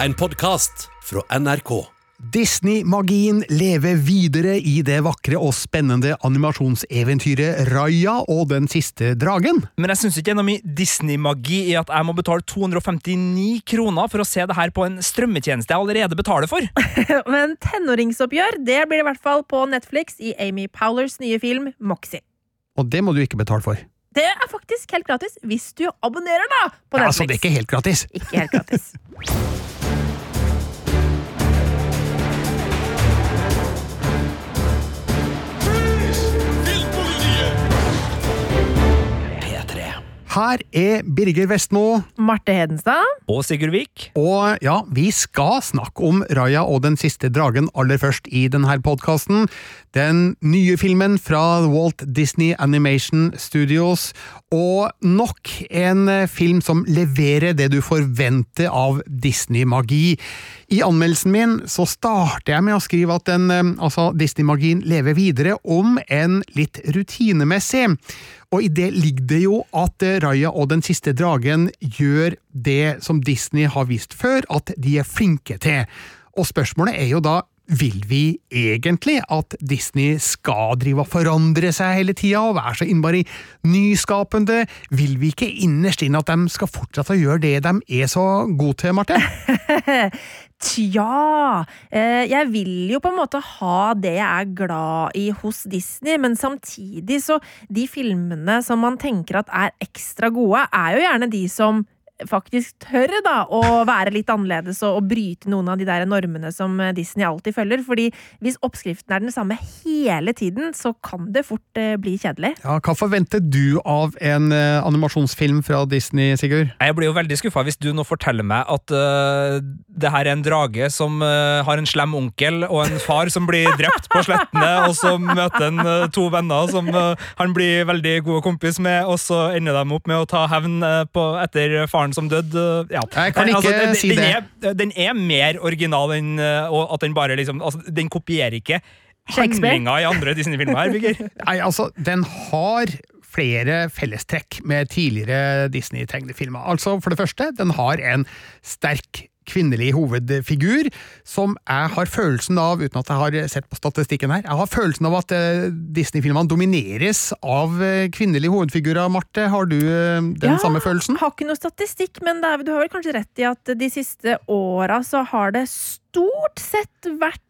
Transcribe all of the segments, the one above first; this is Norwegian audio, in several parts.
en podkast fra NRK. Disney-magien lever videre i det vakre og spennende animasjonseventyret Raya og den siste dragen. Men jeg syns ikke det er noe mye Disney-magi i at jeg må betale 259 kroner for å se det her på en strømmetjeneste jeg allerede betaler for. Men tenåringsoppgjør det blir det i hvert fall på Netflix i Amy Powlers nye film Moxie. Og det må du ikke betale for. Det er faktisk helt gratis hvis du abonnerer da på Ja, Netflix. altså, det er ikke helt gratis. Ikke helt gratis. Her er Birger Vestmo, Marte Hedenstad. Og Sigurd Vik. og ja, vi skal snakke om Raja og den siste dragen aller først i denne podkasten. Den nye filmen fra Walt Disney Animation Studios, og nok en eh, film som leverer det du forventer av Disney-magi. I anmeldelsen min så starter jeg med å skrive at den, eh, altså Disney-magien lever videre, om en litt rutinemessig. Og i det ligger det jo at Raja Raya og den siste dragen gjør det som Disney har vist før, at de er flinke til. Og spørsmålet er jo da, vil vi egentlig at Disney skal drive og forandre seg hele tida og være så innmari nyskapende? Vil vi ikke innerst inne at de skal fortsette å gjøre det de er så gode til, Marte? Tja eh, Jeg vil jo på en måte ha det jeg er glad i hos Disney, men samtidig så De filmene som man tenker at er ekstra gode, er jo gjerne de som faktisk tør da å være litt annerledes og, og bryte noen av de der normene som eh, Disney alltid følger. Fordi hvis oppskriften er den samme hele tiden, så kan det fort eh, bli kjedelig. Ja, Hva forventer du av en eh, animasjonsfilm fra Disney, Sigurd? Jeg blir jo veldig skuffa hvis du nå forteller meg at uh, det her er en drage som uh, har en slem onkel og en far som blir drept på slettene, og så møter han uh, to venner som han blir veldig god kompis med, og så ender de opp med å ta hevn på, etter faren som døde. øh, ja. Jeg kan ikke den, si den det. Er, den er mer original enn og at den bare liksom altså, Den kopierer ikke handlinga i andre Disney-filmer. Nei, altså, den har flere fellestrekk med tidligere Disney-tegnefilmer. Altså, for det første, den har en sterk kvinnelig hovedfigur, som jeg har følelsen av, uten at jeg har sett på statistikken her, jeg har følelsen av at eh, Disney-filmene domineres av eh, kvinnelige hovedfigurer. Marte, har du eh, den Ja, samme følelsen? Har ikke noe statistikk, men er, du har vel kanskje rett i at de siste åra så har det stort sett vært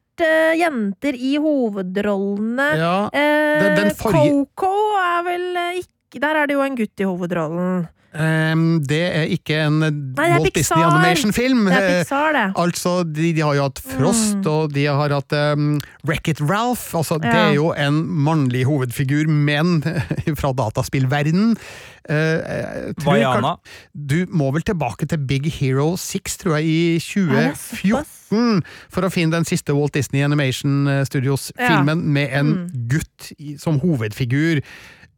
jenter i hovedrollene. Ja, den- den forrige- Coco er vel ikke Der er det jo en gutt i hovedrollen. Um, det er ikke en Nei, er Walt Disney Animation-film. Eh, Pixar. Altså, de, de har jo hatt Frost, Mm. og de har hatt um, Wreck-It Ralph. Altså, Det er jo en mannlig hovedfigur, men fra dataspillverden. Uh, Vaiana. kan- Du må vel tilbake til Big Hero 6, tror jeg, i Er 2014, for å finne den siste Walt Disney Animation Studios-filmen med en Mm. gutt i, som hovedfigur.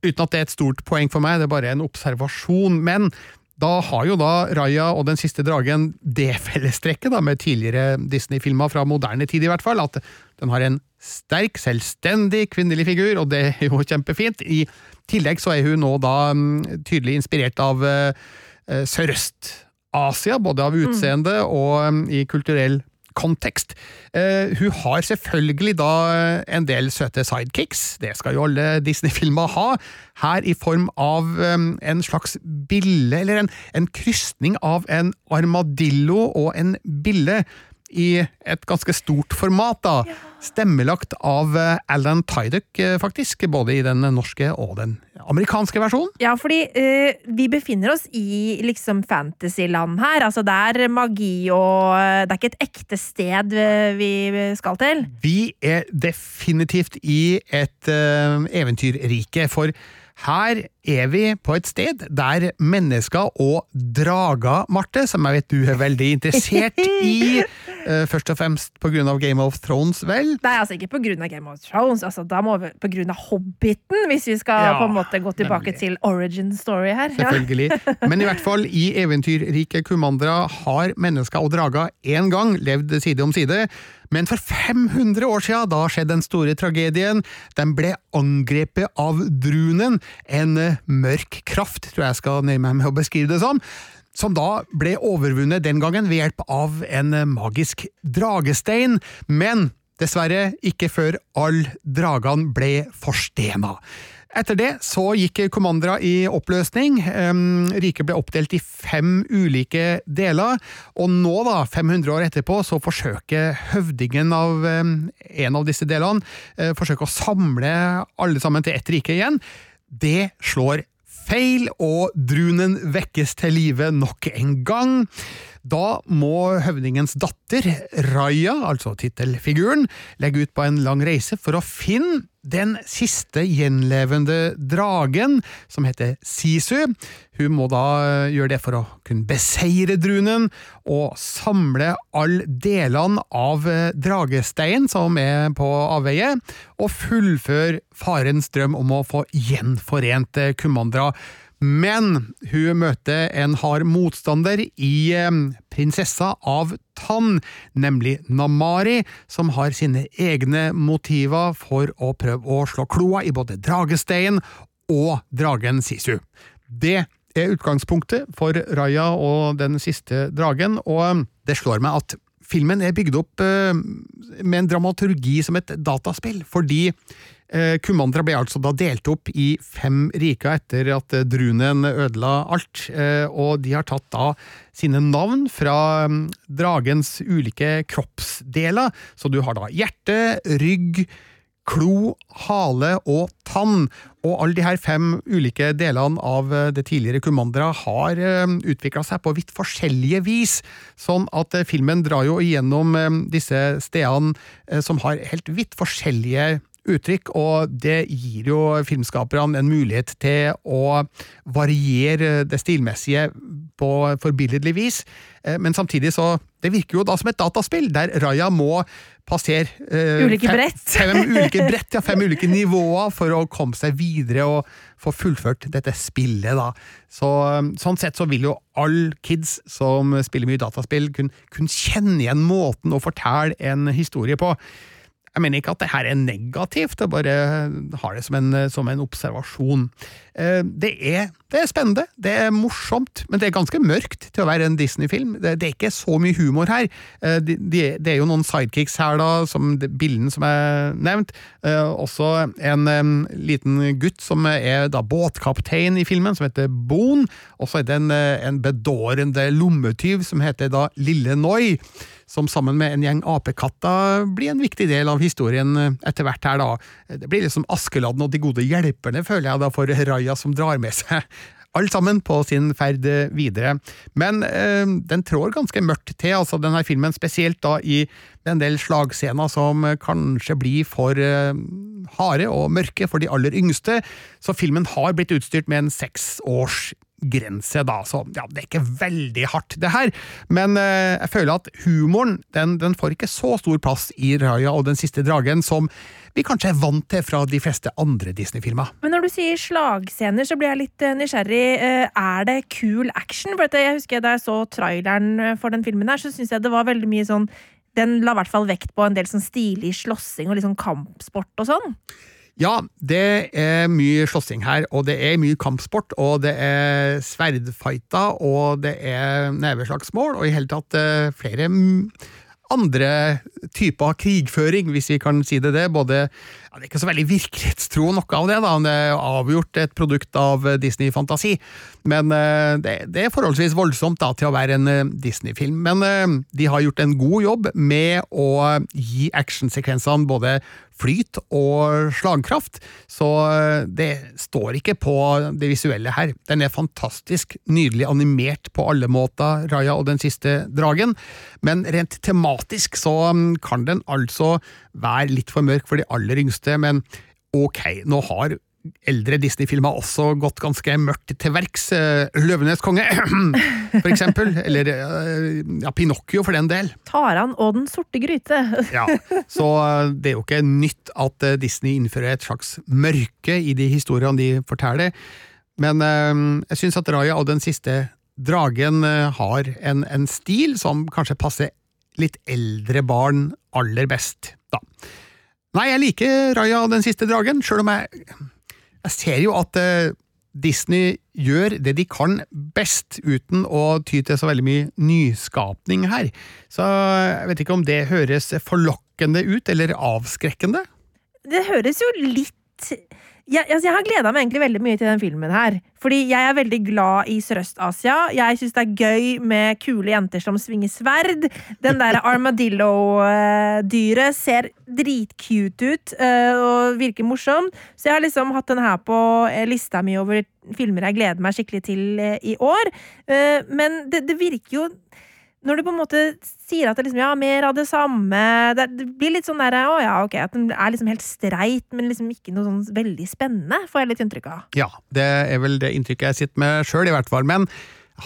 Uten at det er et stort poeng for meg, det er bare en observasjon. Men da har jo da Raya og Den siste dragen det fellestrekket da, med tidligere Disney-filmer fra moderne tid, i hvert fall, at den har en sterk, selvstendig kvinnelig figur, og det er jo kjempefint. I tillegg så er hun nå da mm, tydelig inspirert av uh, Sørøst-Asia, både av utseende og um, i kulturell kontekst. Uh, hun har selvfølgelig da eh, en del søte sidekicks, det skal jo alle Disney-filmer ha, her i form av um, en slags bille, eller en, en krysning av en armadillo og en bille i et ganske stort format, da. Stemmelagt av eh, Alan Tyduck, eh, faktisk, både i den norske og den amerikanske versjonen. Ja, fordi uh, vi befinner oss i liksom fantasyland her. Altså det er magi og Det er ikke et ekte sted vi skal til. Vi er definitivt i et uh, eventyrrike, for her er vi på et sted der mennesker og drager, Marte, som jeg vet du er veldig interessert i, eh, først og fremst av Game of Thrones, vel? Nei, altså ikke av Game of Thrones, altså da må vi av Hobbiten, hvis vi skal Ja, på en måte gå tilbake nemlig. til origin story her. Ja. Selvfølgelig. Men i hvert fall, i eventyrrike Kumandra har mennesker og drager en gang levd side om side. Men for 500 år siden, da skjedde den store tragedien. Den ble angrepet av drunen, en eh, mørk kraft, tror jeg skal nøye meg med å beskrive det som, som da ble overvunnet den gangen ved hjelp av en magisk dragestein, men dessverre ikke før alle dragene ble forstena. Etter det så gikk Kommandra i oppløsning. Riket ble oppdelt i fem ulike deler, og nå, da, 500 år etterpå, så forsøker høvdingen av en av disse delene uh, forsøker å samle alle sammen til ett rike igjen. Det slår feil, og drunen vekkes til live nok en gang. Da må høvdingens datter, Raja, altså tittelfiguren, legge ut på en lang reise for å finne den siste gjenlevende dragen, som heter Sisu. Hun må da eh, gjøre det for å kunne beseire drunen og samle alle delene av eh, dragesteinen som er på avveie, og fullføre farens drøm om å få gjenforent Kumandra men hun møter en hard motstander i eh, prinsessa av Tann, nemlig Namari, som har sine egne motiver for å prøve å slå kloa i både dragestein og dragen Sisu. Det er utgangspunktet for Raja og den siste dragen, og eh, det slår meg at filmen er bygd opp eh, med en dramaturgi som et dataspill, fordi Kumandra ble altså da delt opp i fem riker etter at eh, drunen ødela alt, eh, og de har tatt da sine navn fra mm, dragens ulike kroppsdeler, så du har da hjerte, rygg, klo, hale og tann. Og alle de her fem ulike delene av det tidligere Kumandra har utvikla seg på vidt forskjellige vis, sånn at filmen drar jo igjennom disse stedene som har helt vidt forskjellige uttrykk, og det gir jo filmskaperne en mulighet til å variere det stilmessige på forbilledlig vis, eh, men samtidig så Det virker jo da som et dataspill, der Raja må passere eh, ulike. Fem, fem, ulike brett, ja, fem ulike nivåer for å komme seg videre og få fullført dette spillet, da. Så, sånn sett så vil jo alle kids som spiller mye dataspill, kunne kun kjenne igjen måten å fortelle en historie på. Jeg mener ikke at det her er negativt, jeg bare har det som en, som en observasjon. Eh, det er, det er, spennende, det er morsomt, men det er ganske mørkt til å være en Disney-film. Det, det, er ikke så mye humor her. Eh, det, det er jo noen sidekicks her, da, som bilden som er nevnt. Eh, også en liten gutt som er da båtkaptein i filmen, som heter Boon. Og så er det en, en bedårende lommetyv som heter da Lille Noi som sammen med en gjeng apekatter blir en viktig del av historien eh, etter hvert her, da. Det blir liksom Askeladden og de gode hjelperne, føler jeg da, for Raja som drar med seg alle sammen på sin ferd videre. Men eh, den trår ganske mørkt til, altså denne filmen, spesielt da i en del slagscener som kanskje blir for eh, harde og mørke for de aller yngste, så filmen har blitt utstyrt med en seks års grense, da. Så ja, det er ikke veldig hardt, det her. Men eh, jeg føler at humoren den, den, får ikke så stor plass i Raya og Den siste dragen som vi kanskje er vant til fra de fleste andre Disney-filmer. Men når du sier slagscener, så blir jeg litt uh, nysgjerrig. Uh, er det cool action? For jeg husker Da jeg så traileren eh, for den filmen, her, så syns jeg det var veldig mye sånn Den la i hvert fall vekt på en del sånn stilig slåssing og litt sånn kampsport og sånn. Ja, det er mye slåssing her, og det er mye kampsport, og det er sverdfighter, og det er neveslagsmål, og i hele tatt eh, flere andre typer krigføring, hvis vi kan si det det. Både, ja, det er ikke så veldig virkelighetstro noe av det, da. det er avgjort et produkt av Disney-fantasi. Men uh, det, er forholdsvis voldsomt da, til å være en uh, Disney-film. Men uh, de har gjort en god jobb med å gi actionsekvensene både flyt og slagkraft, så det står ikke på det visuelle her. Den er fantastisk nydelig animert på alle måter, Raja og den siste dragen, men rent tematisk så mm, kan den altså være litt for mørk for de aller yngste, men ok, nå har eldre Disney-filmer også gått ganske mørkt til verks. Eh, 'Løvenes konge', for eksempel. Eller eh, ja, Pinocchio, for den del. Taran og Den sorte gryte. ja, Så eh, det er jo ikke nytt at Disney innfører et slags mørke i de historiene de forteller. Men jeg syns at Raja og Den siste dragen har en, en stil som kanskje passer litt eldre barn aller best, da. Nei, jeg liker Raja Den siste dragen, sjøl om jeg jeg ser jo at det, Disney gjør det de kan best, uten å ty til så veldig mye nyskapning her. Så jeg vet ikke om det høres forlokkende ut, eller avskrekkende? Det høres jo litt jeg, altså jeg har gleda meg egentlig veldig mye til den filmen her. Fordi jeg er veldig glad i Sørøst-Asia. Jeg syns det er gøy med kule jenter som svinger sverd. Den der armadillo-dyret ser dritcute ut uh, og virker morsom. Så jeg har liksom hatt den her på eh, lista mi over filmer jeg gleder meg skikkelig til uh, i år. Men det, det virker jo når du på en måte sier at det liksom, ja, mer av det samme Det, blir litt sånn der, å ja, ok, at den er liksom helt streit, men liksom ikke noe sånn veldig spennende, får jeg litt inntrykk av. Ja, det er vel det inntrykket jeg sitter med sjøl, i hvert fall. Men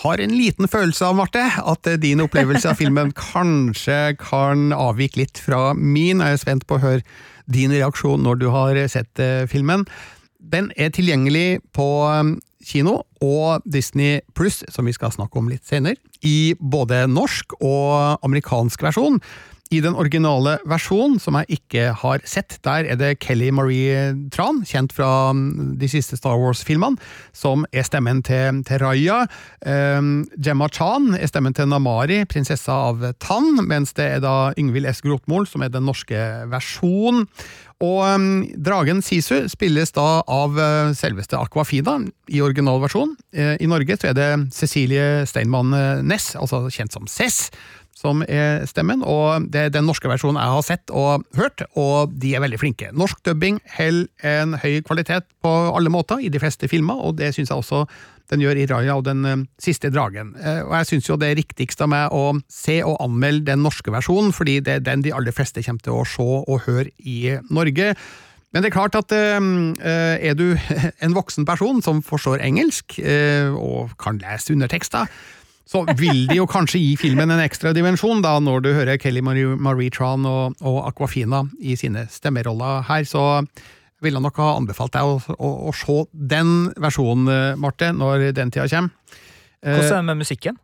har en liten følelse av, Marte, at din opplevelse av filmen kanskje kan avvike litt fra min. Jeg er spent på å høre din reaksjon når du har sett eh, filmen. Den er tilgjengelig på kino og Disney Pluss, som vi skal snakke om litt senere, i både norsk og amerikansk versjon. I den originale versjonen, som jeg ikke har sett, der er det Kelly Marie Tran, kjent fra mm, de siste Star Wars-filmene, som er stemmen til, til Raya. Um, Gemma Chan er stemmen til Namari, prinsessa av Tann, mens det er da Yngvild S. Grotmol som er den norske versjonen. Og um, dragen Sisu spilles da av uh, selveste Aquafina i originalversjonen. Uh, I Norge så er det Cecilie Steinmann Næss, altså kjent som Cess, som er stemmen, og det er den norske versjonen jeg har sett og hørt, og de er veldig flinke. Norsk dubbing holder en høy kvalitet på alle måter i de fleste filmer, og det syns jeg også den gjør i Raja og Den uh, siste dragen. Uh, og jeg syns jo det er riktigst av meg å se og anmelde den norske versjonen, fordi det er den de aller fleste kommer til å se og høre i Norge. Men det er klart at uh, er du en voksen person som forstår engelsk, og kan lese undertekster, så vil de jo kanskje gi filmen en ekstra dimensjon, da, når du hører Kelly Marie, Marie Tran og, og, Aquafina i sine stemmeroller her. Så ville jeg nok ha anbefalt deg å, å, å se den versjonen, eh, Marte, når den tida kommer. Hvordan er det med musikken?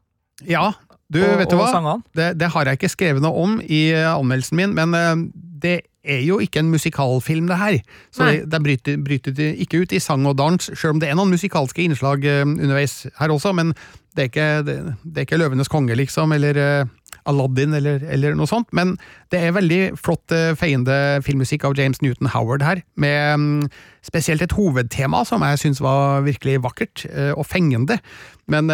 Ja, du, og, vet du hva? Det, det, har jeg ikke skrevet noe om i eh, anmeldelsen min, men eh, det er jo ikke en musikalfilm, det her. Så Nei. det, det bryter, bryter, ikke ut i sang og dans, selv om det er noen musikalske innslag underveis her også, men det er ikke, det, det er ikke Løvenes konge, liksom, eller uh, Aladdin, eller, eller, noe sånt. Men det er veldig flott, uh, feiende filmmusikk av James Newton Howard her, med um, spesielt et hovedtema som jeg syns var virkelig vakkert uh, og fengende. Men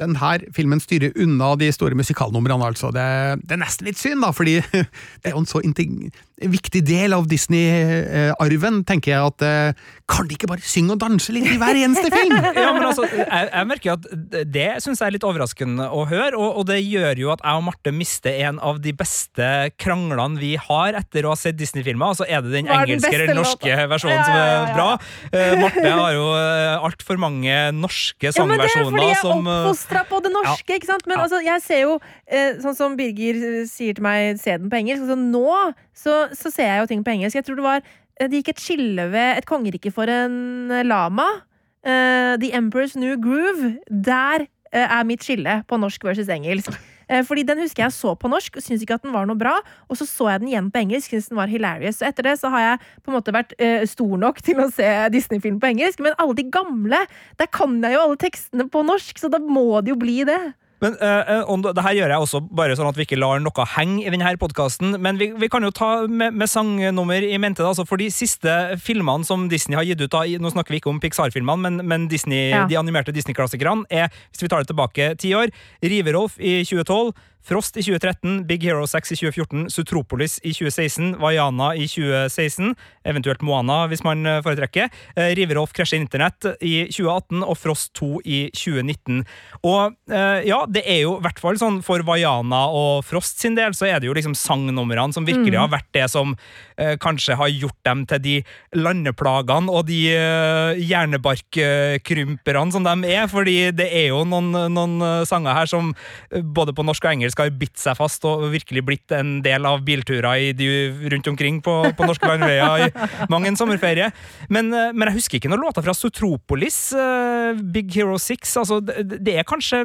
denne filmen styrer unna de store musikalnumrene, altså. Det, det, er nesten litt synd, da, fordi det er jo en så viktig del av Disney-arven, tenker jeg, at eh, kan de ikke bare synge og danse litt i hver eneste film? ja, men altså, jeg, jeg merker at det syns jeg er litt overraskende å høre, og, og, det gjør jo at jeg og Marte mister en av de beste kranglene vi har etter å ha sett Disney-filmer. Altså, er det den engelske den eller norske låten? versjonen ja, ja, ja, som er bra? Uh, Marte har jo uh, altfor mange norske sangversjoner som Ja, men det er fordi uh, oppfostra på det norske, ja. ikke sant? Men ja. altså, jeg ser jo, eh, sånn som Birger sier til meg, se den på engelsk. Altså, nå så, så, ser jeg jo ting på engelsk. Jeg tror det var eh, Det gikk et skille ved et kongerike for en lama. Uh, The Emperor's New Groove. Der uh, er mitt skille på norsk versus engelsk. Uh, fordi den husker jeg så på norsk, syntes ikke at den var noe bra. Og så så jeg den igjen på engelsk, syntes den var hilarious. Så etter det så har jeg på en måte vært stor nok til å se Disney-film på engelsk. Men alle de gamle, der kan jeg jo alle tekstene på norsk, så da må det jo bli det. Men uh, Det her gjør jeg også bare sånn at vi ikke lar noe henge i denne podkasten. Men vi, vi, kan jo ta med, med sangnummer i mente. Da, altså for de siste filmene som Disney har gitt ut, da, nå snakker vi ikke om Pixar-filmene, men, men Disney, ja. de animerte Disney-klassikerne, er, hvis vi tar det tilbake ti år, Riverolf i 2012. Frost i 2013, Big Hero 6 i 2014, Sutropolis i 2016, Vaiana i 2016, eventuelt Moana hvis man eh, foretrekker. Riverolf krasjer internett i 2018 og Frost 2 i 2019. Og ja, det er jo i hvert fall sånn for Vaiana og Frost sin del, så er det jo liksom sangnumrene som virkelig mm. har vært det som eh, kanskje har gjort dem til de landeplagene og de eh, hjernebarkkrymperne som de er, fordi det er jo noen, noen sanger her som både på norsk og engelsk har bitt seg fast og virkelig blitt en del av bilturer de, rundt omkring på, på norske landveier i mang en sommerferie. Men, eh, men, jeg husker ikke noen låter fra Sotropolis, eh, Big Hero 6. Altså, det, det, er kanskje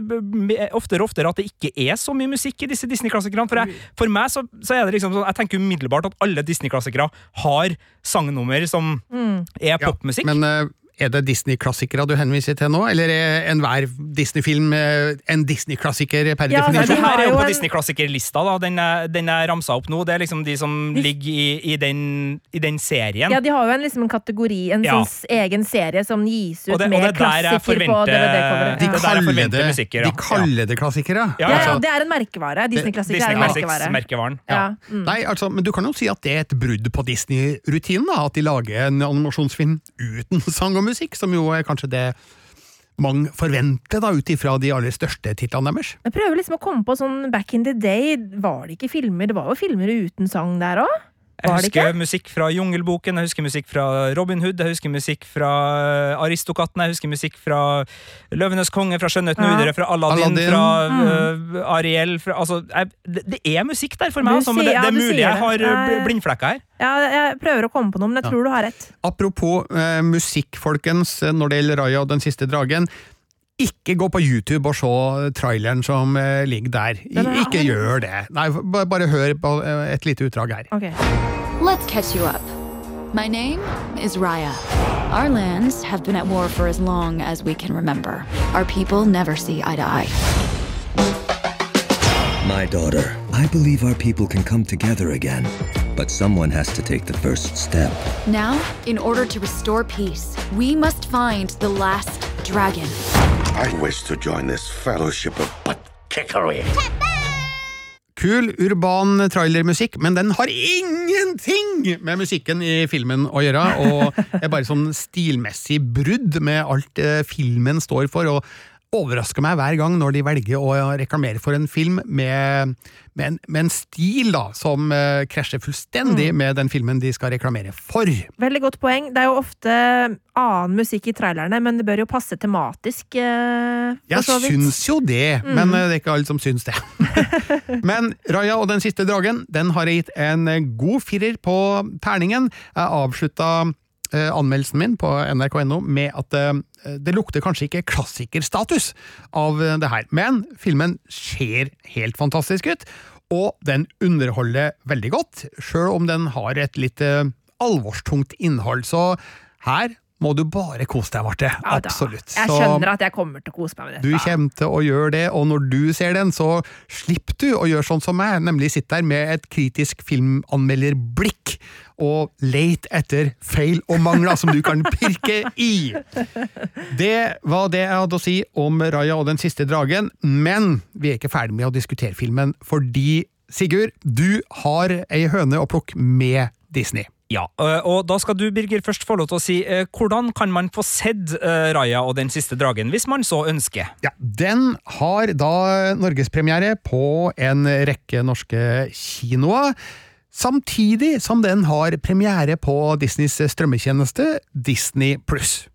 oftere og oftere at det ikke er så mye musikk i disse Disney-klassikerne. For, for, meg så, så, er det liksom sånn, jeg tenker umiddelbart at alle Disney-klassikere har sangnummer som mm. er popmusikk. Ja, men uh Er det Disney-klassikere du henviser til nå, eller er enhver Disney-film eh, en Disney-klassiker per Ja, definisjon? Det her er jo på en- Disney-klassikerlista. da, Den den jeg ramsa opp nå. Det er liksom de som ligger i, i, den, i den serien. Ja, de har jo en, liksom, en kategori, en Ja. sånn egen serie som gis ut det- med er klassiker på DVD-coveret. De det kaller det, de kaller det klassikere. Ja, Ja, ja, altså, det er en merkevare. Disney-klassikere er en merkevare. merkevaren. Ja. Ja. Mm. Nei, altså, men du kan jo si at det er et brudd på Disney-rutinen, at de lager en animasjonsfilm uten sang og musikk, som jo er kanskje det mange forventer, da, ut ifra de aller største titlene deres. Jeg prøver liksom å komme på sånn back in the day, var det ikke filmer? Det var jo filmer uten sang der òg? Jeg husker musikk fra Jungelboken, jeg husker musikk fra Robin Hood, jeg husker musikk fra eh, Aristokatten, jeg husker musikk fra Løvenes konge, fra Skjønnheten og Ja. fra Aladdin, Aladdin. fra Mm. eh, Ariel fra, altså, jeg, det, det er musikk der for meg, altså, men det, det er mulig jeg har eh, blindflekker her. Ja, jeg prøver å komme på noe, men jeg Ja. tror du har rett. Apropos eh, musikk, folkens, når det gjelder Raja og Den siste dragen. Ikke gå på YouTube og se traileren som eh, ligger der. I, Den er- ikke gjør det. Nei, ba- bare hør på eh, et lite utdrag her. Ok. Let's catch you up. My name is Raya. Our lands have been at war for as long as we can remember. Our people never see eye to eye. My daughter, I believe our people can come together again. But someone has to take the first step. Now, in order to restore peace, we must find the last dragon. I wish to join this fellowship of butt kickery. Kul, urban trailermusikk, men den har ingenting med musikken i filmen å gjøre, og er bare sånn stilmessig brudd med alt eh, filmen står for, og overrasker meg hver gang når de velger å reklamere for en film med, med, en, med en stil da, som uh, krasjer fullstendig med den filmen de skal reklamere for. Veldig godt poeng. Det er jo ofte annen musikk i trailerne, men det bør jo passe tematisk. Uh, Jeg så syns jo det, men uh, det er ikke alle som syns det. men Raja og Den siste dragen den har jeg gitt en eh, god firer på terningen. Jeg avslutta eh, anmeldelsen min på nrk.no med at eh, det lukter kanskje ikke klassikerstatus av eh, det her, men filmen ser helt fantastisk ut, og den underholder veldig godt, sjøl om den har et litt eh, alvorstungt innhold. Så her må du bare kose deg, Marte. Ja. Absolutt. Jeg skjønner at jeg kommer til å kose meg med dette. du kommer til å gjøre det, og når du ser den, så slipper du å gjøre sånn som meg, nemlig sitte der med et kritisk filmanmelderblikk og leit etter feil og mangler som du kan pirke i. Det var det jeg hadde å si om Raja og den siste dragen, men vi er ikke ferdig med å diskutere filmen, fordi Sigurd, du har ei høne å plukke med Disney. Ja, øh, og da skal du, Birger, først få lov til å si øh, hvordan kan man få sett øh, Raja og den siste dragen, hvis man så ønsker? Ja, Den har da norgespremiere på en rekke norske kinoer. Samtidig som den har premiere på Disneys strømmetjeneste Disney pluss.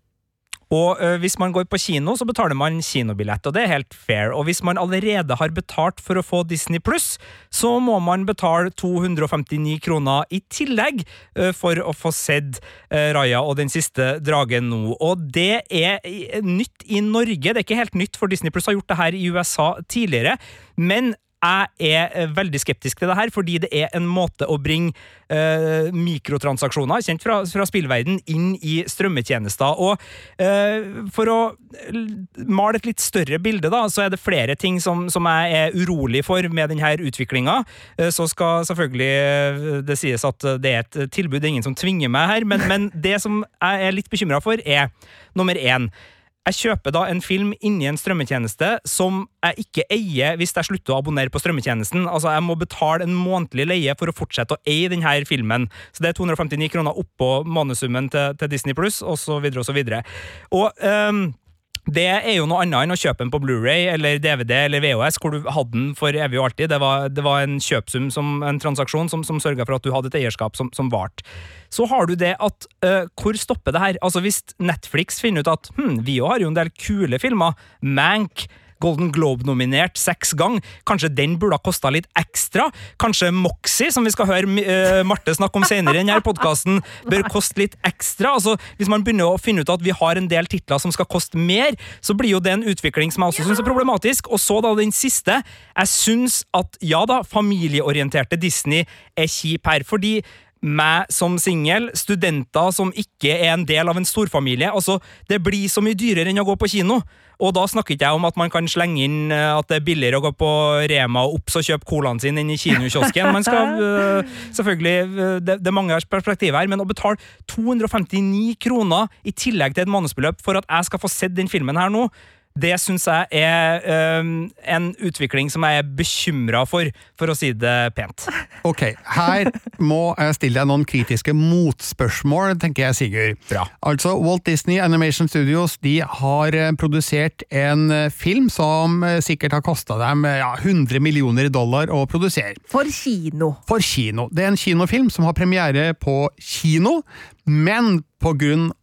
Og øh, hvis man går på kino, så betaler man kinobillett, og det er helt fair. Og hvis man allerede har betalt for å få Disney pluss, så må man betale 259 kroner i tillegg øh, for å få sett øh, Raja og den siste dragen nå. Og det er nytt i Norge. Det er ikke helt nytt, for Disney pluss har gjort det her i USA tidligere. Men jeg er eh, veldig skeptisk til det her, fordi det er en måte å bringe eh, mikrotransaksjoner, kjent fra, fra spillverden, inn i strømmetjenester. Og eh, for å male et litt større bilde, da, så er det flere ting som, som jeg er urolig for med denne utviklinga. Eh, så skal selvfølgelig eh, det sies at det er et tilbud, det er ingen som tvinger meg her, men, men det som jeg er litt bekymra for, er nummer én. Jeg kjøper da en film inni en strømmetjeneste som jeg ikke eier hvis jeg slutter å abonnere på strømmetjenesten. Altså, jeg må betale en månedlig leie for å fortsette å eie denne filmen. Så det er 259 kroner oppå månedssummen til, til Disney Pluss, osv., osv. Og ehm, det er jo noe annet enn å kjøpe den på Blu-ray eller DVD eller VHS, hvor du hadde den for evig og alltid. Det var, det var en kjøpsum, som, en transaksjon, som, som sørga for at du hadde et eierskap som, som varte. Så har du det at uh, Hvor stopper det her? Altså Hvis Netflix finner ut at hm, vi òg har jo en del kule filmer, Mank Golden Globe-nominert seks ganger. Kanskje den burde ha kosta litt ekstra? Kanskje Moxie, som vi skal høre uh, Marte snakke om senere i denne podkasten, bør koste litt ekstra? Altså, Hvis man begynner å finne ut at vi har en del titler som skal koste mer, så blir jo det en utvikling som jeg også syns er problematisk. Og så da den siste. Jeg syns at ja da, familieorienterte Disney er kjip her. fordi meg som singel, studenter som ikke er en del av en storfamilie. Altså, Det blir så mye dyrere enn å gå på kino. Og da snakker ikke jeg om at man kan slenge inn eh, at det er billigere å gå på Rema og Ops og kjøpe colaen sin enn i kinokiosken. Man skal øh, selvfølgelig øh, det, det er mange perspektiver her, men å betale 259 kroner i tillegg til et månedsbeløp for at jeg skal få sett den filmen her nå, det syns jeg er um, en utvikling som jeg er bekymra for, for å si det pent. Ok, her må jeg stille deg noen kritiske motspørsmål, tenker jeg, Sigurd. Bra. Altså, Walt Disney Animation Studios de har eh, produsert en eh, film som eh, sikkert har kosta dem ja, 100 millioner dollar å produsere. For kino. For kino. Det er en kinofilm som har premiere på kino, men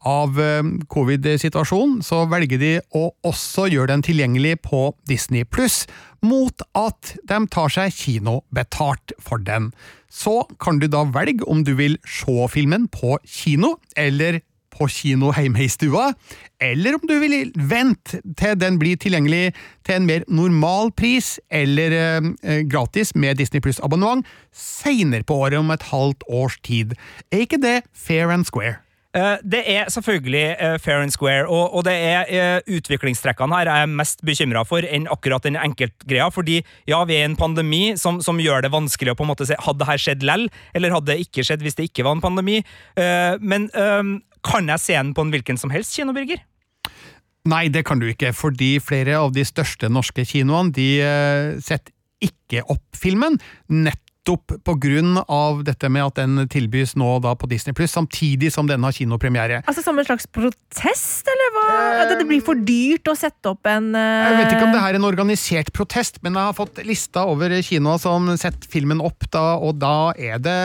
av eh, covid-situasjonen så velger de å også gjøre den tilgjengelig på Disney Pluss, mot at de tar seg kinobetalt for den. Så kan du da velge om du vil se filmen på kino, eller på kino hjemme i stua, eller om du vil vente til den blir tilgjengelig til en mer normal pris, eller eh, gratis med Disney Pluss abonnement, seinere på året om et halvt års tid. Er ikke det fair and square? Eh, Det er selvfølgelig eh, fair and square, og, det er eh, utviklingstrekkene her jeg er mest bekymra for enn akkurat den enkeltgreia. Fordi ja, vi er i en pandemi som, som gjør det vanskelig å på en måte se hadde det her skjedd lell, eller hadde det ikke skjedd hvis det ikke var en pandemi. Men kan jeg se den på en hvilken som helst kino, Birger? Nei, det kan du ikke, fordi flere av de største norske kinoene de eh, setter ikke opp filmen, nettopp på grunn av dette med at den tilbys nå da på Disney Pluss, samtidig som den har kinopremiere. Altså Som en slags protest, eller hva? At det blir for dyrt å sette opp en eh, Jeg vet ikke om det her er en organisert protest, men jeg har fått lista over kinoer som setter filmen opp, da, og da er det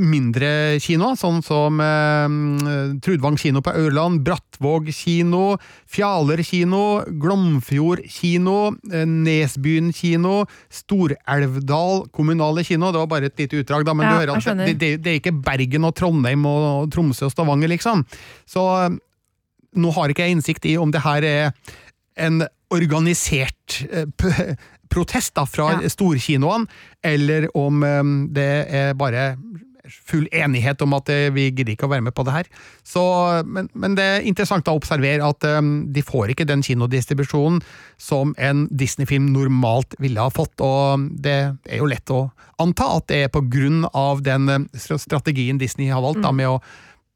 mindre kino, sånn som eh, Trudvang kino på Aurland, Brattvåg kino, Fjaler kino, Glomfjord kino, eh, Nesbyen kino, Stor-Elvdal kommunale kino. Det var bare et lite utdrag, da, men Ja, du hører at det, det, det er ikke Bergen og Trondheim og Tromsø og Stavanger, liksom. Så eh, nå har ikke jeg innsikt i om det her er en organisert eh, protest da, fra Ja. storkinoene, eller om eh, det er bare full enighet om at eh, vi gidder ikke å være med på det her. Så, men, men det er interessant å observere at um, de får ikke den kinodistribusjonen som en Disney-film normalt ville ha fått, og det er jo lett å anta at det er på grunn av den eh, strategien Disney har valgt da, med å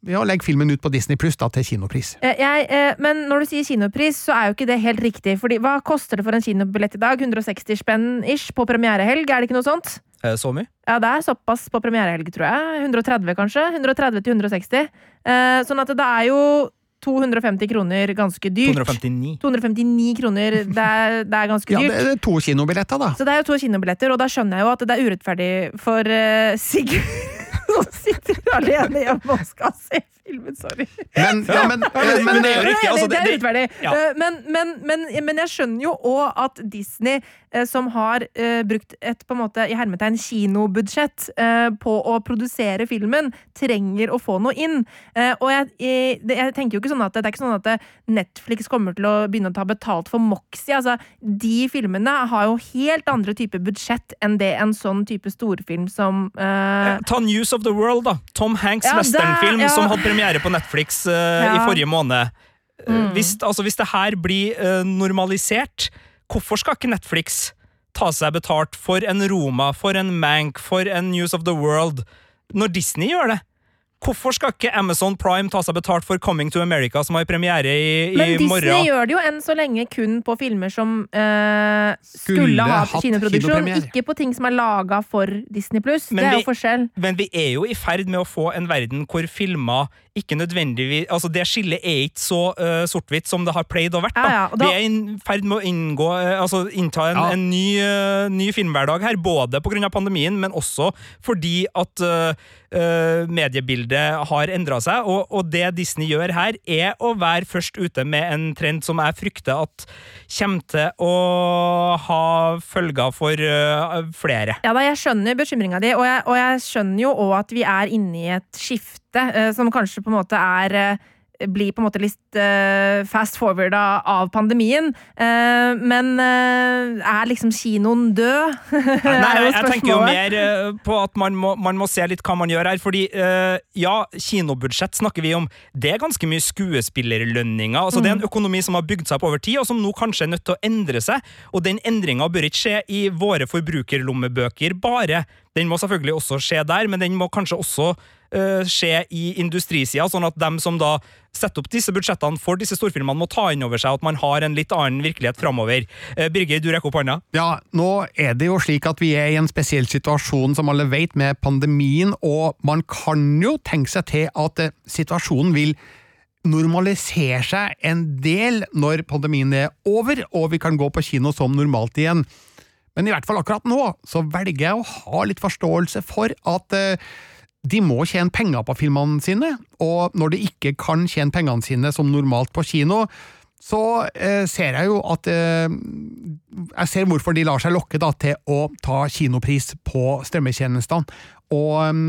ja, legg filmen ut på Disney Pluss til kinopris. Jeg, men når du sier kinopris, så er jo ikke det helt riktig. Fordi hva koster det for en kinobillett i dag? 160 spenn ish på premierehelg, er det ikke noe sånt? Eh, Så mye? Ja, det er såpass på premierehelg, tror jeg. 130 kanskje? 130 til 160. Eh, sånn at det er jo 250 kroner ganske dyrt. 259. 259 kroner, det er, det er ganske Ja, dyrt. det er to kinobilletter, da. Så det er jo to kinobilletter, og da skjønner jeg jo at det er urettferdig for uh, Sigurd som sitter alene hjemme og skal se filmen. Sorry. Men, ja, men, men- men, men det er jo riktig, altså, det er det- urettferdig. ja. Eh, Men, men, men, men jeg skjønner jo òg at Disney, eh, som har eh, brukt et på en måte i hermetegn kinobudsjett eh, på å produsere filmen, trenger å få noe inn. Eh, og jeg, jeg, jeg tenker jo ikke sånn at det er ikke sånn at Netflix kommer til å begynne å ta betalt for Moxie. Altså, de filmene har jo helt andre typer budsjett enn det en sånn type storfilm som uh... Ta News of the World, da. Tom Hanks' Ja, westernfilm ja. som hadde premiere på Netflix eh, i forrige måned. Eh, Mm. Hvis, altså, hvis det her blir uh, normalisert, hvorfor skal ikke Netflix ta seg betalt for en Roma, for en Mank, for en News of the World, når Disney gjør det? Hvorfor skal ikke Amazon Prime ta seg betalt for Coming to America, som har premiere i, i Men Disney morgen? gjør det jo enn så lenge kun på filmer som eh, skulle, Skulle ha hatt kinoproduksjon, ikke på ting som er laga for Disney pluss. Det er vi- jo forskjell. Men vi er jo i ferd med å få en verden hvor filmer ikke nødvendigvis Altså, det skillet er ikke så uh, sort-hvitt som det har pleid å vært. Da. Ja, ja, og da- Vi er i ferd med å inngå uh, Altså innta en, Ja. en ny, uh, ny filmhverdag her, både pga. pandemien, men også fordi at mediebildet har endra seg. Og, og det Disney gjør her, er å være først ute med en trend som jeg frykter at kommer til å ha følger for flere. Ja da, jeg skjønner bekymringa di, og jeg, og jeg skjønner jo òg at vi er inne i et skifte eh, som kanskje på en måte er blir på en måte litt uh, fast forwarda av pandemien. Men er liksom kinoen død? Nei, jeg, jeg tenker jo mer på at man må, man må, se litt hva man gjør her. Fordi ja, kinobudsjett snakker vi om. Det er ganske mye skuespillerlønninger. Altså. Det er en mm. økonomi som har bygd seg opp over tid, og som nå kanskje er nødt til å endre seg. Og den endringa bør ikke skje i våre forbrukerlommebøker bare. Den må selvfølgelig også skje der, men den må kanskje også uh, skje i industrisida, sånn at dem som da setter opp disse budsjettene for disse storfilmene, må ta inn over seg at man har en litt annen virkelighet framover. Uh, Birger, du rekker opp hånda. Ja, nå er det jo slik at vi er i en spesiell situasjon, som alle vet, med pandemien, og man kan jo tenke seg til at uh, situasjonen vil normalisere seg en del når pandemien er over og vi kan gå på kino som normalt igjen. Men i hvert fall akkurat nå så velger jeg å ha litt forståelse for at eh, de må tjene penger på filmene sine, og når de ikke kan tjene pengene sine som normalt på kino, så eh, ser jeg jo at eh, Jeg ser hvorfor de lar seg lokke da, til å ta kinopris på strømmetjenestene, og um,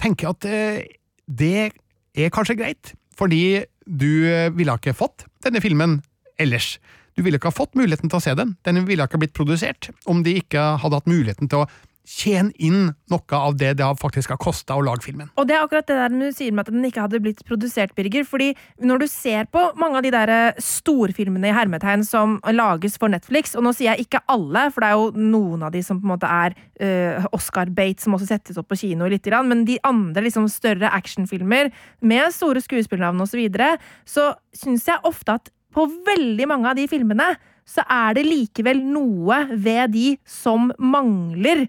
tenker at eh, det er kanskje greit, fordi du eh, ville ikke fått denne filmen ellers. Du ville ikke ha fått muligheten til å se den, den ville ikke blitt produsert om de ikke hadde hatt muligheten til å tjene inn noe av det det faktisk har kosta å lage filmen. Og det er akkurat det der du sier med at den ikke hadde blitt produsert, Birger. fordi når du ser på mange av de der eh, storfilmene i hermetegn som lages for Netflix, og nå sier jeg ikke alle, for det er jo noen av de som på en måte er uh, Oscar-bate, som også settes opp på kino litt, men de andre liksom større actionfilmer med store skuespillernavn osv., så, videre, så syns jeg ofte at på veldig mange av de filmene så er det likevel noe ved de som mangler.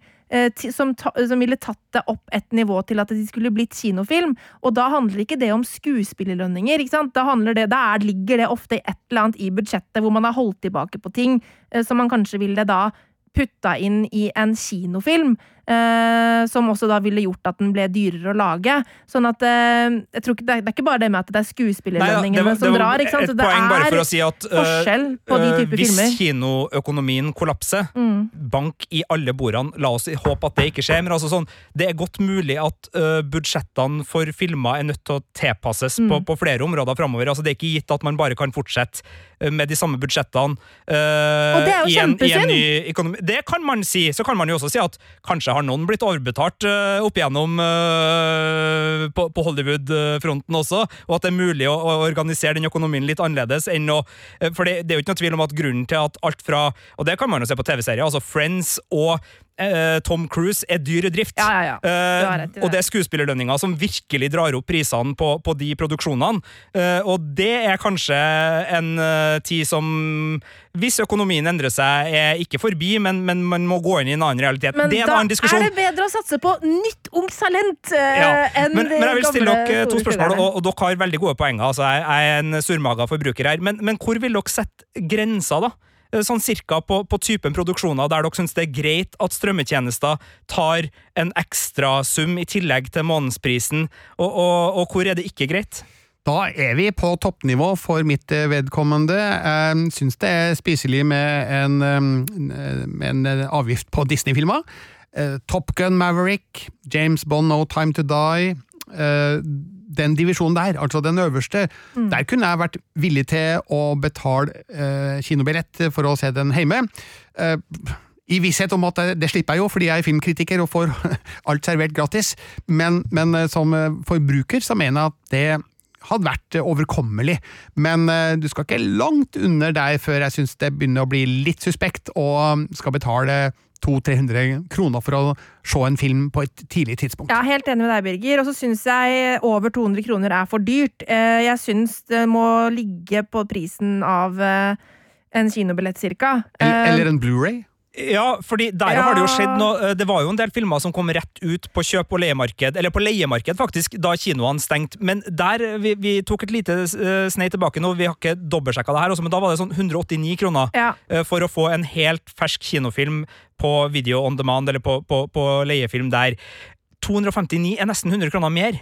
Som, som, som, ville tatt det opp et nivå til at de skulle blitt kinofilm. Og da handler ikke det om skuespillerlønninger. Da, det, da er, ligger det ofte et eller annet i budsjettet hvor man har holdt tilbake på ting eh, som man kanskje ville da putta inn i en kinofilm. Uh, som også da ville gjort at den ble dyrere å lage. Sånn at uh, jeg tror ikke, det, er, ikke bare det med at det er skuespillerlønningene som drar. ikke sant? det er si at, uh, forskjell på de typer hvis filmer. Hvis kinoøkonomien kollapser, mm. bank i alle bordene, la oss håpe at det ikke skjer. Men altså sånn, det er godt mulig at budsjettene for filmer er nødt til å tilpasses mm. på, på, flere områder framover. Altså, det er ikke gitt at man bare kan fortsette med de samme budsjettene. Og det er jo kjempesynd! Det kan man si. Så kan man jo også si at kanskje har noen blitt overbetalt uh, opp igjennom uh, på, på Hollywood-fronten også, og at det er mulig å, å, organisere den økonomien litt annerledes enn å uh, For det, det, er jo ikke noe tvil om at grunnen til at alt fra Og det kan man jo se på TV-serier, altså Friends og eh, Tom Cruise er dyr drift. Ja, ja, ja. Rett, det. Og det er skuespillerlønninger som virkelig drar opp prisene på, på de produksjonene. Eh, og det er kanskje en tid som, hvis økonomien endrer seg, er ikke forbi, men, men man må gå inn i en annen realitet. Men det er en annen diskusjon. er det bedre å satse på nytt ungt talent enn men, men jeg vil stille dere to spørsmål, og, og, dere har veldig gode poenger. Altså, jeg er en surmaga forbruker her, men, men hvor vil dere sette grensa, da? Eh, sånn cirka på, på, typen produksjoner der dere syns det er greit at strømmetjenester tar en ekstrasum i tillegg til månedsprisen, og, og, og hvor er det ikke greit? Da er vi på toppnivå for mitt eh, vedkommende. Jeg syns det er spiselig med en, eh, en avgift på Disney-filmer. Top Gun Maverick, James Bond No Time To Die den divisjonen der, altså den øverste, mm. der kunne jeg vært villig til å betale eh, kinobillett for å se den hjemme. Eh, i visshet om at det, slipper jeg jo, fordi jeg er filmkritiker og får alt servert gratis, men, men eh, som eh, forbruker så mener jeg at det hadde vært overkommelig. Men eh, du skal ikke langt under der før jeg syns det begynner å bli litt suspekt, og skal betale 200-300 kroner for å se en film på et tidlig tidspunkt. Er helt enig med deg, Birger. Og så syns jeg over 200 kroner er for dyrt. Eh, jeg syns det må ligge på prisen av eh, en kinobillett, cirka. Eller, eller en Blu-ray? Ja, fordi der ja. har det jo skjedd noe eh, Det var jo en del filmer som kom rett ut på kjøp- og leiemarked, eller på leiemarked, faktisk, da kinoene stengte. Men der Vi, vi tok et lite uh, snei tilbake nå, vi har ikke dobbeltsjekka det her, også, men da var det sånn 189 kroner ja. for å få en helt fersk kinofilm på video on demand, eller på, på, på leiefilm der. 259 er nesten 100 kroner mer.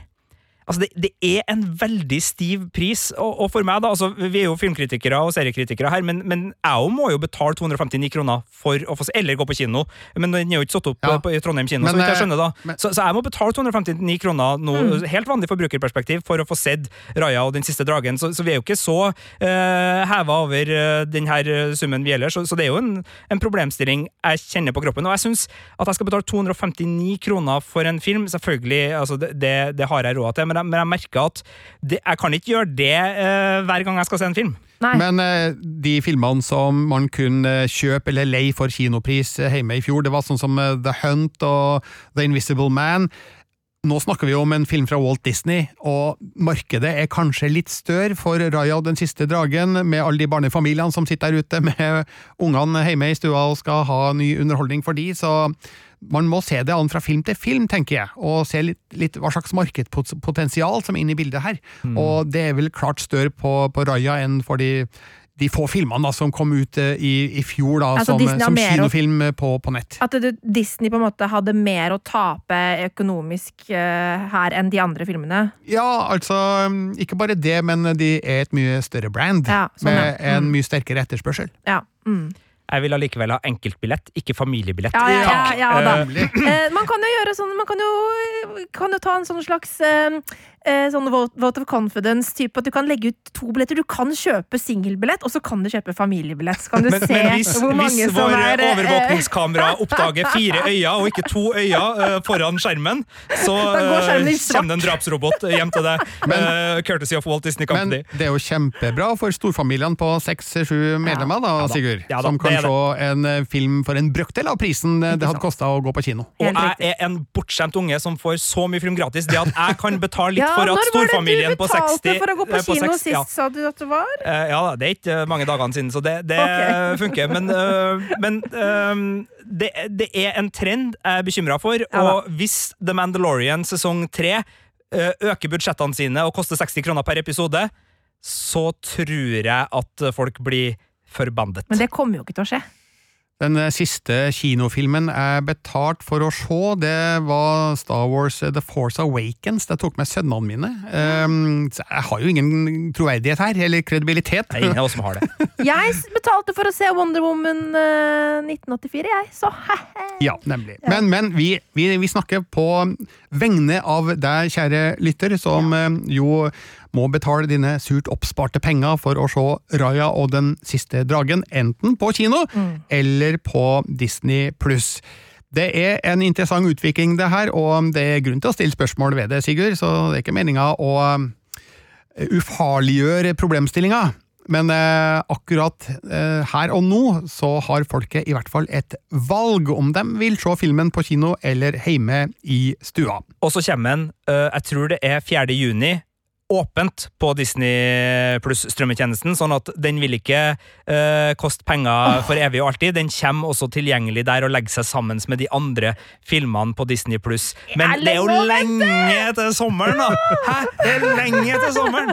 Altså, det, det er en veldig stiv pris, og, og for meg, da altså, Vi er jo filmkritikere og seriekritikere her, men, men jeg òg må jo betale 259 kroner for å få se Eller gå på kino, men den er jo ikke satt opp Ja. eh, på, i Trondheim kino, Men, så jeg eh, skjønner da. men- så, så jeg må betale 259 kroner nå, Mm. helt vanlig forbrukerperspektiv, for å få sett Raja og Den siste dragen. Så, så vi er jo ikke så uh, heva over uh, den her eh, summen vi gjelder, så, så det er jo en, en problemstilling jeg kjenner på kroppen. Og jeg syns at jeg skal betale 259 kroner for en film, selvfølgelig, altså det, det, det har jeg råd til, men jeg, men jeg merker at det, jeg kan ikke gjøre det uh, hver gang jeg skal se en film. Nei. Men uh, de filmene som man kunne kjøpe eller leie for kinopris eh, hjemme i fjor, det var sånn som eh, The Hunt og The Invisible Man. Nå snakker vi om en film fra Walt Disney, og markedet er kanskje litt større for Raya og den siste dragen, med alle de barnefamiliene som sitter der ute med ungene hjemme i stua og skal ha ny underholdning for de, så man må se det an fra film til film, tenker jeg, og se litt, litt hva slags markedspotensial som er inne i bildet her. Og det er vel klart større på, på Raja enn for de, de få filmene da, som kom ut eh, i, i fjor da, Altså, som, som kinofilm på, på nett. At det, Disney på en måte hadde mer å tape økonomisk uh, her enn de andre filmene. Ja, altså, ikke bare det, men de er et mye større brand, Ja, sånn, med ja. en Mm. mye sterkere etterspørsel. Ja. Mm. Jeg vil allikevel ha enkeltbillett, ikke familiebillett. Ja, ja, ja, ja da. Nemlig. Eh, man kan jo gjøre sånn Man kan jo, kan jo ta en sånn slags eh, eh, sånn vote, of confidence, type at du kan legge ut to billetter. Du kan kjøpe singelbillett, og så kan du kjøpe familiebillett. Så kan du Men, se men hvis, hvor mange hvis som er Hvis vår overvåkningskamera oppdager fire øyne og ikke to øyne eh, foran skjermen, så skjermen eh, kommer det en drapsrobot hjem til deg. Eh, courtesy of Walt Disney Men det er jo kjempebra for storfamiliene på seks-sju medlemmer, da, Ja da. Sigurd. Ja da, som kan se en eh, film for en brøkdel av prisen eh, det hadde kosta å gå på kino. Og jeg er en bortskjemt unge som får så mye film gratis. Det at jeg kan betale litt ja, for at når var det du på 60 betalte for å gå på kino på kino 60 ja. sist, sa du at det var? Eh, ja, det er ikke mange dagene siden, så det, det okay. funker. Men, men det, det er en trend jeg er bekymra for, og hvis The Mandalorian sesong tre øker budsjettene sine og koster 60 kroner per episode, så tror jeg at folk blir forbandet. Men det kommer jo ikke til å skje. Den eh, siste kinofilmen jeg betalt for å se, det var Star Wars eh, The Force Awakens. Det tok med sønnene mine. Um, jeg har jo ingen troverdighet her, eller kredibilitet. Nei, jeg, som har det. Jeg betalte for å se Wonder Woman eh, 1984, jeg, så he-he. Ja, nemlig. Men, men vi, vi, vi snakker på vegne av deg, kjære lytter, som eh, jo må betale dine surt oppsparte penger for å se Raja og den siste dragen, enten på kino eller på Disney pluss. Det er en interessant utvikling, det her, og det er grunn til å stille spørsmål ved det, Sigurd, så det er ikke meninga å eh, ufarliggjøre problemstillinga. Men eh, akkurat eh, her og nå så har folket i hvert fall et valg om de vil se filmen på kino eller hjemme i stua. Og så kommer den, øh, jeg tror det er 4. juni, åpent på Disney pluss strømmetjenesten, sånn at den vil ikke uh, koste penger for evig og alltid. Den kommer også tilgjengelig der og legger seg sammen med de andre filmene på Disney pluss. Men det er jo lenge til sommeren, da! Hæ? Det er lenge til sommeren!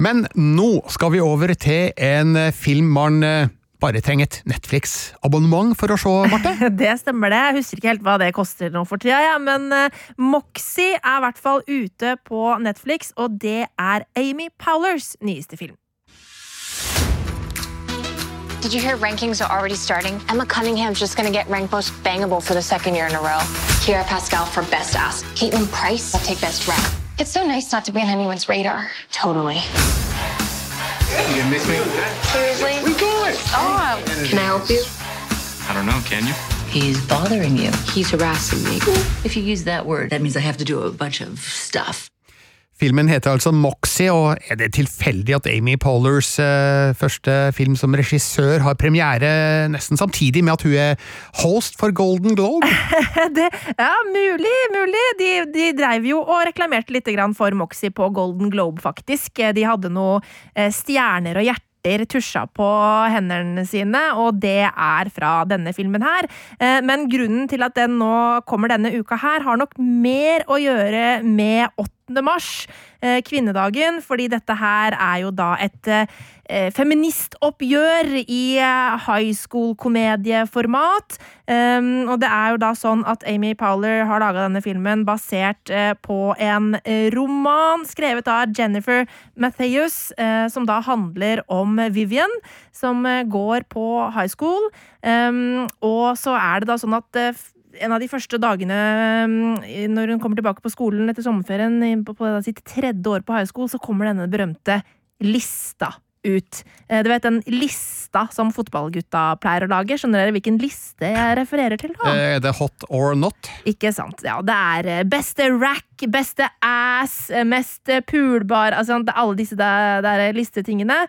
Men nå skal vi over til en eh, film man eh, bare trenger et Netflix-abonnement for å se, Marte. Det stemmer det. Jeg husker ikke helt hva det koster nå for tida, ja. men uh, Moxie er i hvert fall ute på Netflix, og det er Amy Powlers nyeste film. Did you hear rankings are already starting? Emma Cunningham's just gonna get ranked most bangable for the second year in a row. Kira Pascal for best ass. Caitlin Price I'll take best rap. It's so nice not to be on anyone's radar. Totally. You gonna miss me? Seriously? We going? Oh. Can I help you? I don't know, can you? He's bothering you. He's harassing me. If you use that word, that means I have to do a bunch of stuff. Filmen heter altså Moxie, og er det tilfeldig at Amy Pollers eh, første film som regissør har premiere nesten samtidig med at hun er host for Golden Globe? Det, ja, mulig, mulig. De, de dreiv jo og reklamerte litt for Moxie på Golden Globe, faktisk. De hadde noe eh, stjerner og hjerter tusja på hendene sine, og det er fra denne filmen her. Eh, Men grunnen til at den nå kommer denne uka her, har nok mer å gjøre med 8. 8. mars, eh, kvinnedagen, fordi dette her er jo da et eh, feministoppgjør i eh, high school-komedieformat. Um, og det er jo da sånn at Amy Powler har laga denne filmen basert på en roman skrevet av Jennifer Matheus, som da handler om Vivian, som går på high school. Um, og så er det da sånn at en av de første dagene mm, når hun kommer tilbake på skolen etter sommerferien, på, sitt tredje år på high school, så kommer denne berømte lista ut. Eh, Du vet den lista som fotballgutta pleier å lage? Skjønner dere hvilken liste jeg refererer til? da? Eh, Er det hot or not? Ikke sant. Ja, det er eh, beste rack, beste ass, mest poolbar, pulbar altså, Alle disse der, der listetingene.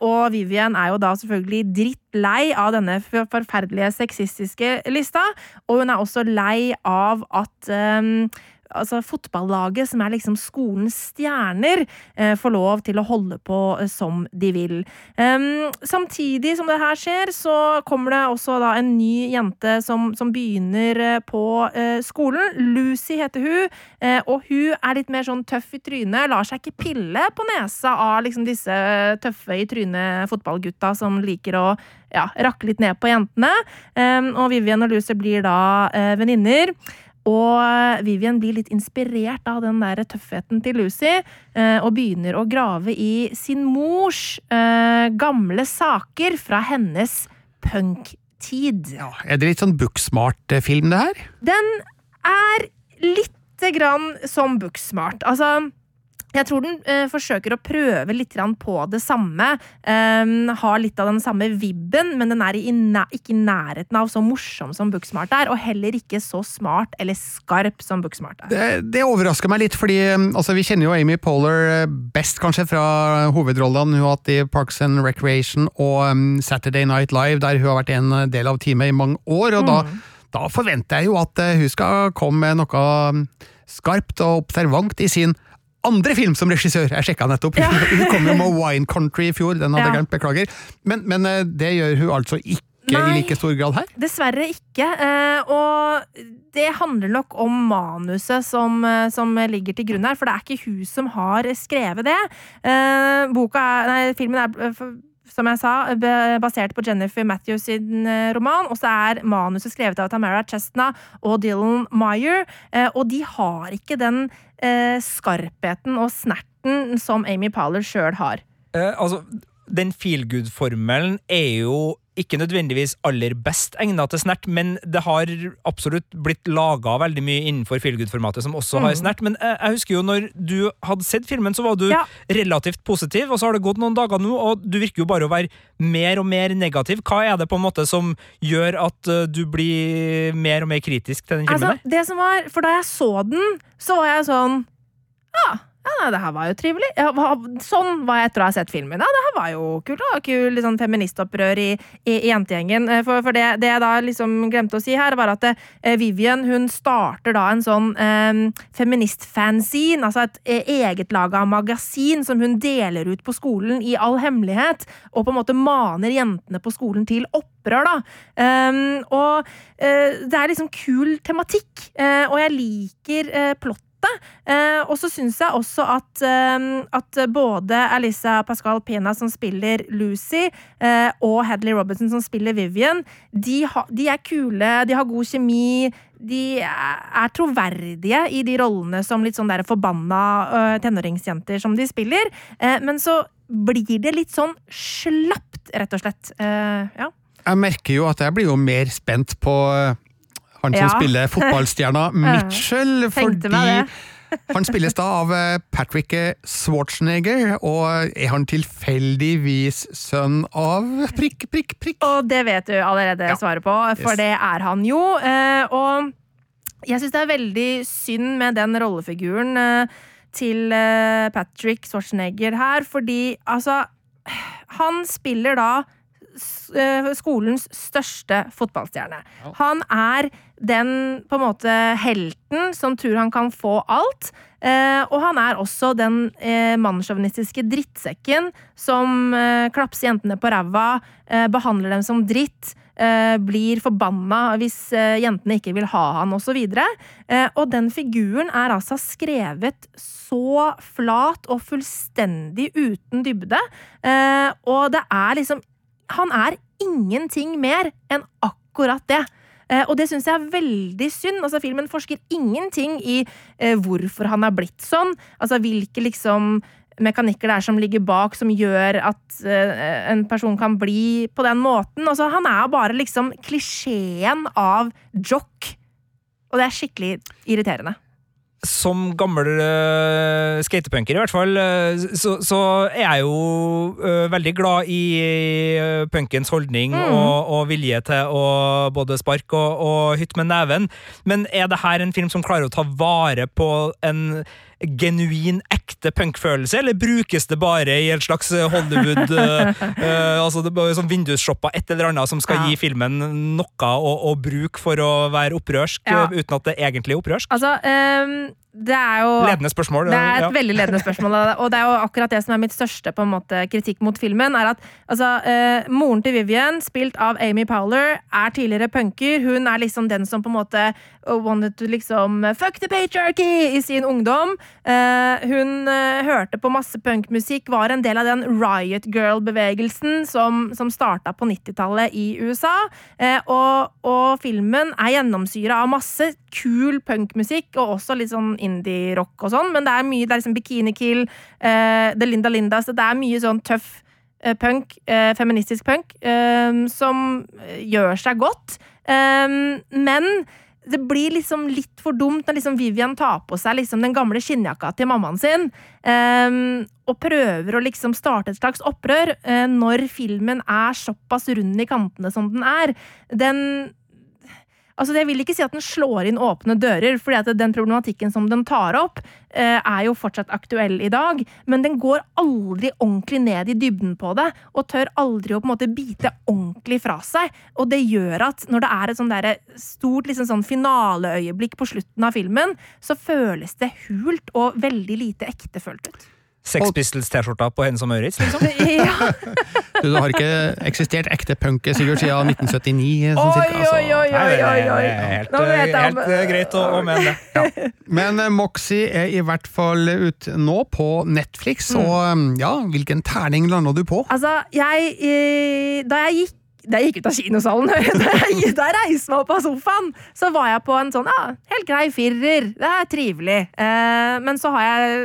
Og Vivian er jo da selvfølgelig drittlei av denne forferdelige sexistiske lista. Og hun er også lei av at eh, altså fotballaget, som er liksom skolens stjerner, eh, får lov til å holde på eh, som de vil. Samtidig som det her skjer, så kommer det også da en ny jente som, som begynner eh, på skolen. Lucy heter hun, og hun er litt mer sånn tøff i trynet. Lar seg ikke pille på nesa av liksom disse tøffe i trynet fotballgutta som liker å ja, rakke litt ned på jentene. Um, og Vivian og Lucy blir da eh, venninner. Og Vivian blir litt inspirert av den der tøffheten til Lucy, eh, og begynner å grave i sin mors eh, gamle saker fra hennes punktid. Er det litt sånn booksmart-film, det her? Den er lite grann som Booksmart. Altså jeg tror den eh, forsøker å prøve litt på det samme. Um, har litt av den samme vibben, men den er i ikke i nærheten av så morsom som Booksmart er, og heller ikke så smart eller skarp som Booksmart er. Det, det overrasker meg litt, fordi um, altså, vi kjenner jo Amy Poehler eh, best kanskje fra hovedrollene hun har hatt i Parks and Recreation og um, Saturday Night Live, der hun har vært en del av teamet i mange år. og da, da forventer jeg jo at eh, hun skal komme med noe um, skarpt og observant i sin andre film som regissør. Jeg sjekka nettopp. hun kom jo med Wine Country i fjor, den hadde jeg Ja. glemt, beklager. Men, men eh, det gjør hun altså ikke Nei. i like stor grad her. Dessverre ikke. eh, Og det handler nok om manuset som, eh, som ligger til grunn her, for det er ikke hun som har skrevet det. Eh, Boka er, nei, filmen er som jeg sa, basert på Jennifer Matthews sin eh, roman, og så er manuset skrevet av Tamara Chestna og Dylan Meyer, eh, og de har ikke den eh, skarpheten og snerten som Amy Powler sjøl har. Eh, altså, den feelgood-formelen er jo ikke nødvendigvis aller best egnet til snert, men det har absolutt blitt laga veldig mye innenfor feelgood-formatet som også har Mm. snert. Men jeg, jeg husker jo når du hadde sett filmen, så var du Ja. relativt positiv, og så har det gått noen dager nå, og du virker jo bare å være mer og mer negativ. Hva er det på en måte som gjør at eh, du blir mer og mer kritisk til den filmen? Altså, det som var, for da jeg så den, så var jeg sånn Ja, ja nei, det her var jo trivelig. Ja, hva- sånn var jeg etter å ha sett filmen. Ja, det her var jo kult. Da. kul sånn feministopprør i, i, i jentegjengen. Eh, For, for det, det jeg da liksom glemte å si her, var at eh, Vivian hun starter da en sånn eh, feministfanzine, altså et eh, egetlaga magasin som hun deler ut på skolen i all hemmelighet, og på en måte maner jentene på skolen til opprør, da. Um, og uh, det er liksom kul tematikk, uh, og jeg liker uh, plottet. Eh, og så syns jeg også at, eh, at både Alisa Pascal Pena, som spiller Lucy, eh, og Hadley Robinson, som spiller Vivian, de, ha, de er kule, de har god kjemi. De er er troverdige i de rollene som litt sånn der forbanna eh, tenåringsjenter som de spiller. Eh, men så blir det litt sånn slapt, rett og slett. Eh, ja. Jeg merker jo at jeg blir jo mer spent på han som Ja. spiller fotballstjerna Mitchell, fordi han spilles da av eh, Patrick Schwarzenegger, og er han tilfeldigvis sønn av prikk, prikk, prikk? Og det vet du allerede svaret på, for Yes. det er han jo. Eh, og jeg syns det er veldig synd med den rollefiguren eh, til eh, Patrick Schwarzenegger her, fordi altså Han spiller da eh, skolens største fotballstjerne. Han er den på en måte helten som tror han kan få alt. Eh, og han er også den eh, mannssjåvinistiske drittsekken som eh, klapser jentene på ræva, eh, behandler dem som dritt, eh, blir forbanna hvis eh, jentene ikke vil ha han, osv. Eh, og den figuren er altså skrevet så flat og fullstendig uten dybde. Eh, og det er liksom Han er ingenting mer enn akkurat det. Eh, og det syns jeg er veldig synd. Altså, filmen forsker ingenting i eh, hvorfor han er blitt sånn. Altså hvilke liksom mekanikker det er som ligger bak, som gjør at eh, en person kan bli på den måten. Altså, han er bare liksom klisjeen av jock. Og det er skikkelig irriterende som gammel uh, skatepunker, i hvert fall, uh, så, så, er jeg jo uh, veldig glad i uh, punkens holdning mm. og, og, vilje til å både sparke og, og hytte med neven. Men er det her en film som klarer å ta vare på en genuin, ekte punkfølelse, eller brukes det bare i et slags Hollywood uh, uh, altså det er sånn Vindusshoppa, et eller annet som skal ja. gi filmen noe å, å, bruke for å være opprørsk, ja. uten at det egentlig er opprørsk? Altså, um det er jo Ledende spørsmål. Det er et ja. veldig ledende spørsmål, og det er jo akkurat det som er mitt største på en måte, kritikk mot filmen. er at altså, eh, Moren til Vivian, spilt av Amy Powler, er tidligere punker. Hun er liksom den som på en måte wanted to liksom fuck the patriarchy i sin ungdom. Eh, hun eh, hørte på masse punkmusikk, var en del av den Riot Girl-bevegelsen som, som starta på 90-tallet i USA. Eh, og, og filmen er gjennomsyra av masse kul punkmusikk, og også litt sånn indie-rock og sånn, men det er mye Det er liksom Bikini Kill, uh, The Linda Linda, så det er mye sånn tøff uh, punk, feministisk punk, som gjør seg godt. men det blir liksom litt for dumt når liksom Vivian tar på seg liksom den gamle skinnjakka til mammaen sin, um, og prøver å liksom starte et slags opprør uh, når filmen er såpass rund i kantene som den er. Den Altså, Jeg vil ikke si at den slår inn åpne dører, fordi at den problematikken som den tar opp, eh, er jo fortsatt aktuell i dag. Men den går aldri ordentlig ned i dybden på det, og tør aldri å på en måte bite ordentlig fra seg. Og det gjør at når det er et sånn der stort liksom sånn finaleøyeblikk på slutten av filmen, så føles det hult og veldig lite ektefølt ut. Sex Pistols-T-skjorta på henne som Maurits, liksom? ja. Du, det har ikke eksistert ekte punk Sigurd, siden 1979? Sånn oi, oi, oi, oi, oi, oi. Helt, helt uh, greit å, å mene det. Ja. Men uh, Moxie er i hvert fall ute nå på Netflix, mm. og um, ja, hvilken terning landa du på? Altså, jeg Da jeg gikk da jeg gikk ut av kinosalen, da jeg, reiste meg opp av sofaen, så var jeg på en sånn ja, helt grei firer. Det er trivelig. Eh, men så har jeg,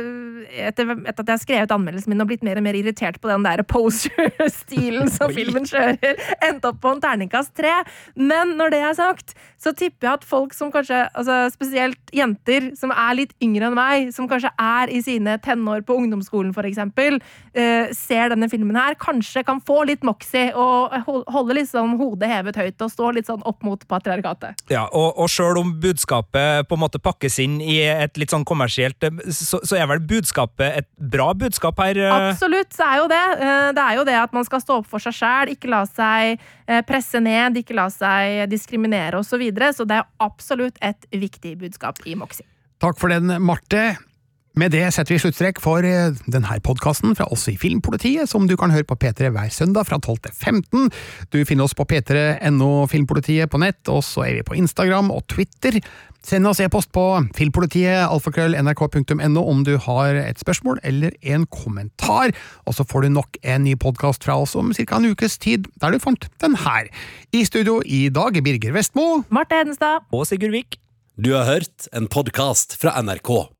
etter, etter, at jeg har skrevet anmeldelsen min og blitt mer og mer irritert på den der poser-stilen som filmen kjører, endt opp på en terningkast tre. Men når det er sagt, så tipper jeg at folk som kanskje, altså spesielt jenter som er litt yngre enn meg, som kanskje er i sine tenår på ungdomsskolen f.eks., eh, ser denne filmen her, kanskje kan få litt moxie og holde holde liksom hodet hevet høyt og står litt sånn opp mot patriarkatet. Ja, og, og sjøl om budskapet på en måte pakkes inn i et litt sånn kommersielt, eh, så, så er vel budskapet et bra budskap her? Eh? Absolutt, så er jo det. Eh, det er jo det at man skal stå opp for seg sjæl, ikke la seg presse ned, ikke la seg diskriminere osv. Så, videre, så det er absolutt et viktig budskap i Moxie. Takk for den, Marte. Med det setter vi sluttstrek for eh, denne podkasten fra oss i Filmpolitiet, som du kan høre på P3 hver søndag fra 12 til 15. Du finner oss på p3.no Filmpolitiet på nett, og så er vi på Instagram og Twitter. Send oss e-post på filmpolitiet alfakrøll.nrk.no om du har et spørsmål eller en kommentar, og så får du nok en ny podkast fra oss om ca. en ukes tid, der du fant den her. I studio i dag Birger Vestmo. Marte Hedenstad. Og Sigurd Vik. Du har hørt en podkast fra NRK.